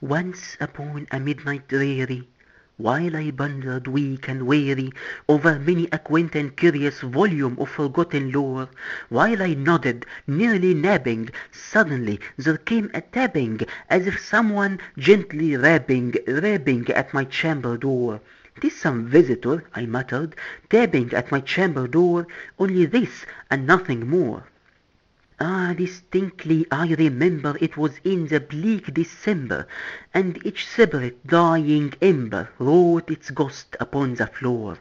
Once upon a midnight dreary, While I pondered weak and weary Over many a quaint and curious Volume of forgotten lore, While I nodded, nearly napping, Suddenly there came a tapping, As if some one gently rapping, Rapping at my chamber door. "'Tis some visitor," I muttered, "Tapping at my chamber door, Only this, and nothing more." Ah, distinctly I remember It was in the bleak December, And each separate dying ember Wrought its ghost upon the floor.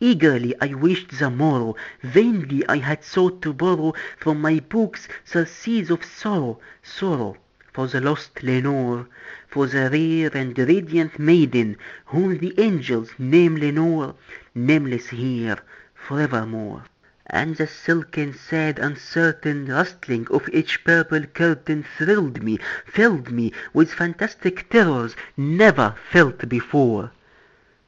Eagerly I wished the morrow, Vainly I had sought to borrow From my books the surcease of sorrow, Sorrow for the lost Lenore, For the rare and radiant maiden Whom the angels name Lenore, Nameless here forevermore. And the silken, sad, uncertain Rustling of each purple curtain Thrilled me, filled me with fantastic terrors Never felt before.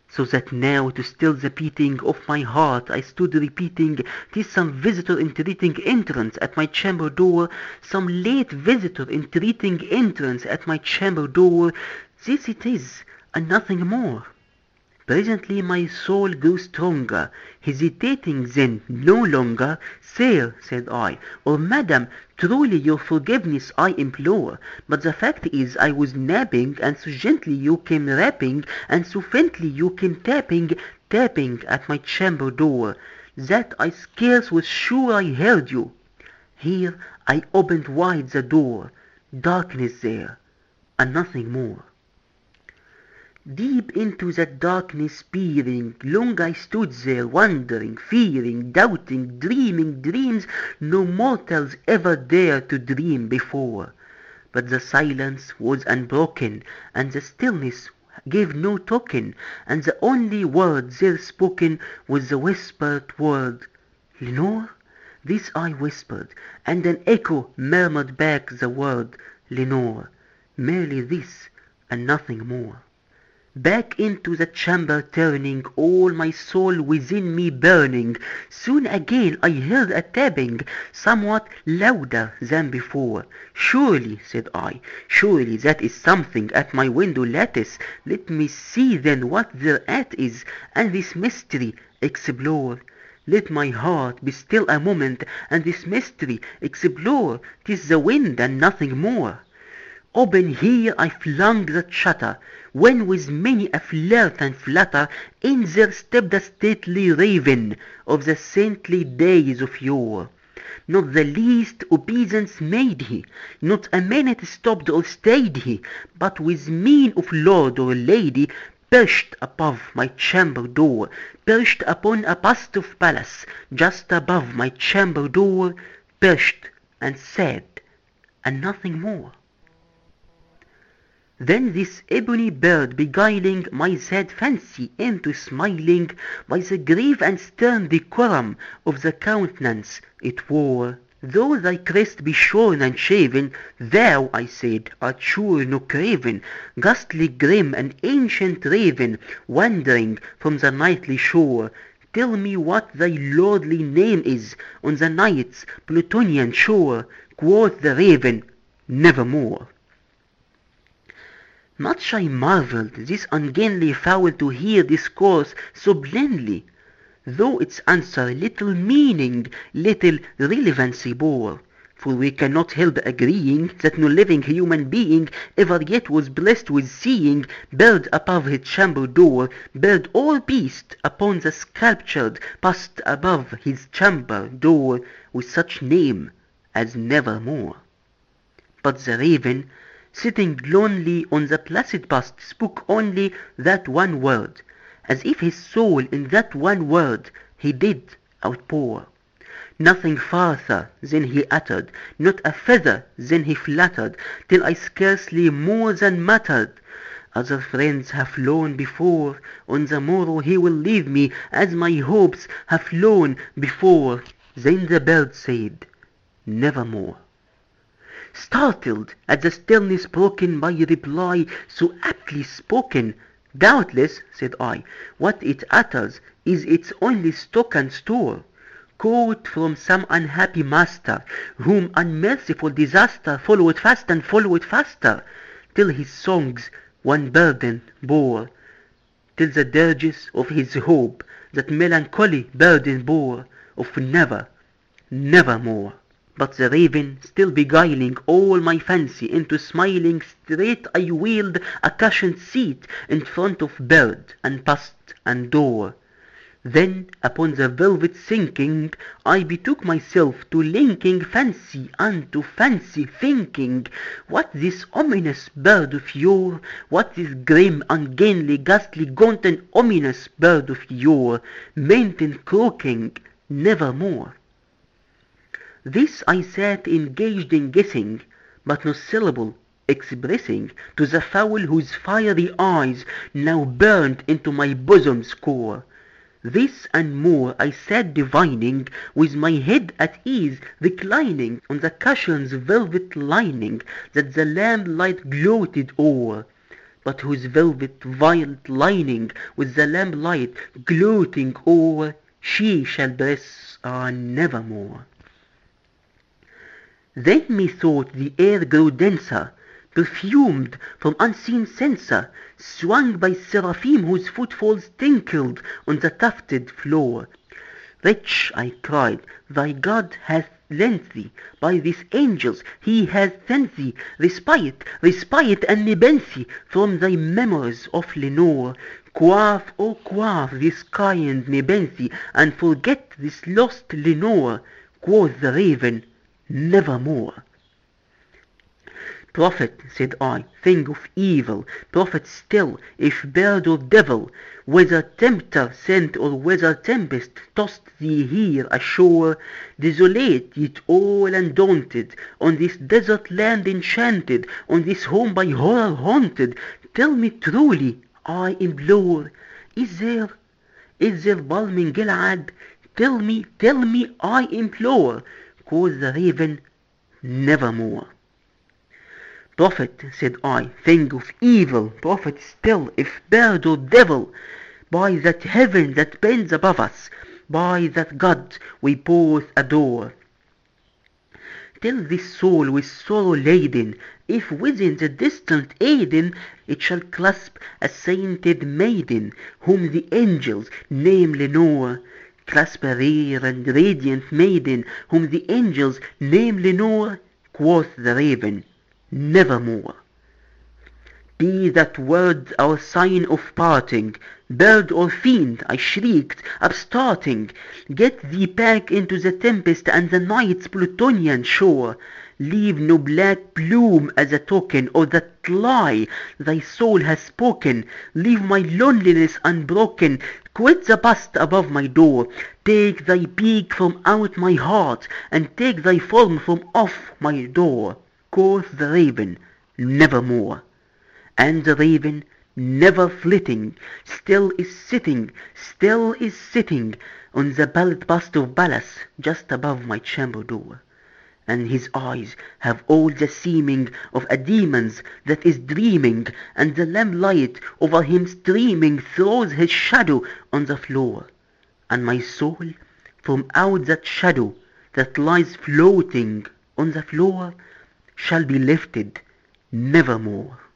So that now to still the beating Of my heart I stood repeating, "'Tis some visitor entreating Entrance at my chamber door, Some late visitor entreating Entrance at my chamber door, This it is, and nothing more." Presently my soul grew stronger, Hesitating then no longer, "Sir," said I, "or Madam, truly Your forgiveness I implore; But the fact is I was napping, And so gently you came rapping, And so faintly you came tapping, Tapping at my chamber door, That I scarce was sure I heard you." Here I opened wide the door, Darkness there, and nothing more. Deep into that darkness peering, Long I stood there wondering, fearing, Doubting, dreaming dreams No mortals ever dared to dream before. But the silence was unbroken, And the stillness gave no token, And the only word there spoken Was the whispered word, "Lenore?" This I whispered, and an echo Murmured back the word, "Lenore." Merely this, and nothing more. Back into the chamber turning, All my soul within me burning, Soon again I heard a tapping, Somewhat louder than before. "Surely," said I, "surely that is Something at my window lattice; Let me see then what thereat is, And this mystery explore. Let my heart be still a moment, And this mystery explore; 'Tis the wind and nothing more." Open here I flung the shutter, When with many a flirt and flutter In there stepped the stately raven Of the saintly days of yore. Not the least obeisance made he, Not a minute stopped or stayed he, But with mien of lord or lady Perched above my chamber door, Perched upon a bust of Pallas, Just above my chamber door, Perched and said, and nothing more. Then this ebony bird beguiling My sad fancy into smiling By the grave and stern decorum Of the countenance it wore, Though thy crest be shorn and shaven, Thou, I said, art sure no craven, Ghastly grim and ancient raven, Wandering from the nightly shore, Tell me what thy lordly name is On the night's Plutonian shore. Quoth the raven, Nevermore. Much I marvelled this ungainly fowl to hear discourse so plainly, though its answer little meaning, little relevancy bore. For we cannot help agreeing That no living human being Ever yet was blessed with seeing Bird above his chamber door, Bird or beast upon the sculptured bust above his chamber door, With such name as Nevermore. But the raven sitting lonely on the placid past spoke only that one word, as if his soul in that one word he did outpour. Nothing farther than he uttered, not a feather than he fluttered, till I scarcely more than muttered, Other friends have flown before, on the morrow he will leave me, as my hopes have flown before. Then the bird said, Nevermore. Startled at the stillness broken By a reply so aptly spoken, "Doubtless," said I, "what it utters Is its only stock and store, Caught from some unhappy master, Whom unmerciful disaster Followed fast and followed faster. till his songs one burden bore, till the dirges of his hope that melancholy burden bore of never, nevermore. But the raven still beguiling all my fancy into smiling, straight I wheeled a cushioned seat in front of bird and passed and door. Then upon the velvet sinking, I betook myself to linking fancy unto fancy, thinking what this ominous bird of yore, what this grim, ungainly, ghastly, gaunt and ominous bird of yore, meant in croaking nevermore. This I sat engaged in guessing, but no syllable expressing to the fowl whose fiery eyes now burned into my bosom's core. This and more I sat divining, with my head at ease reclining on the cushion's velvet lining that the lamplight gloated o'er, but whose velvet violet lining with the lamplight gloating o'er she shall bless, ah, nevermore. Then methought the air grew denser, perfumed from unseen censer, swung by seraphim whose footfalls tinkled on the tufted floor. Wretch, I cried, thy God hath lent thee, by these angels he hath sent thee, respite, respite and nepenthe from thy memories of Lenore. Quaff, oh quaff this kind nepenthe, and forget this lost Lenore. Quoth the raven, nevermore. Prophet, said I, thing of evil, prophet still, if bird or devil, whether tempter sent or whether tempest tossed thee here ashore, desolate yet all undaunted, on this desert land enchanted, on this home by horror haunted, tell me truly, I implore, is there, is there balm in Gilead? Tell me, tell me, I implore. Quoth the raven, nevermore. Prophet, said I, thing of evil, prophet still, if bird or devil, by that heaven that bends above us, by that God we both adore. Tell this soul with sorrow laden, if within the distant Eden it shall clasp a sainted maiden, whom the angels name Lenore, a and radiant maiden, whom the angels name Lenore, quoth the raven, nevermore. Be that word our sign of parting, bird or fiend, I shrieked, upstarting, get thee back into the tempest and the night's Plutonian shore. Leave no black plume as a token of that lie thy soul has spoken. Leave my loneliness unbroken. Quit the bust above my door. Take thy beak from out my heart, and take thy form from off my door. Quoth the raven, nevermore. And the raven, never flitting, still is sitting, still is sitting on the pallid bust of Pallas just above my chamber door and his eyes have all the seeming of a demon's that is dreaming, and the lamplight over him streaming throws his shadow on the floor, and my soul from out that shadow that lies floating on the floor shall be lifted nevermore.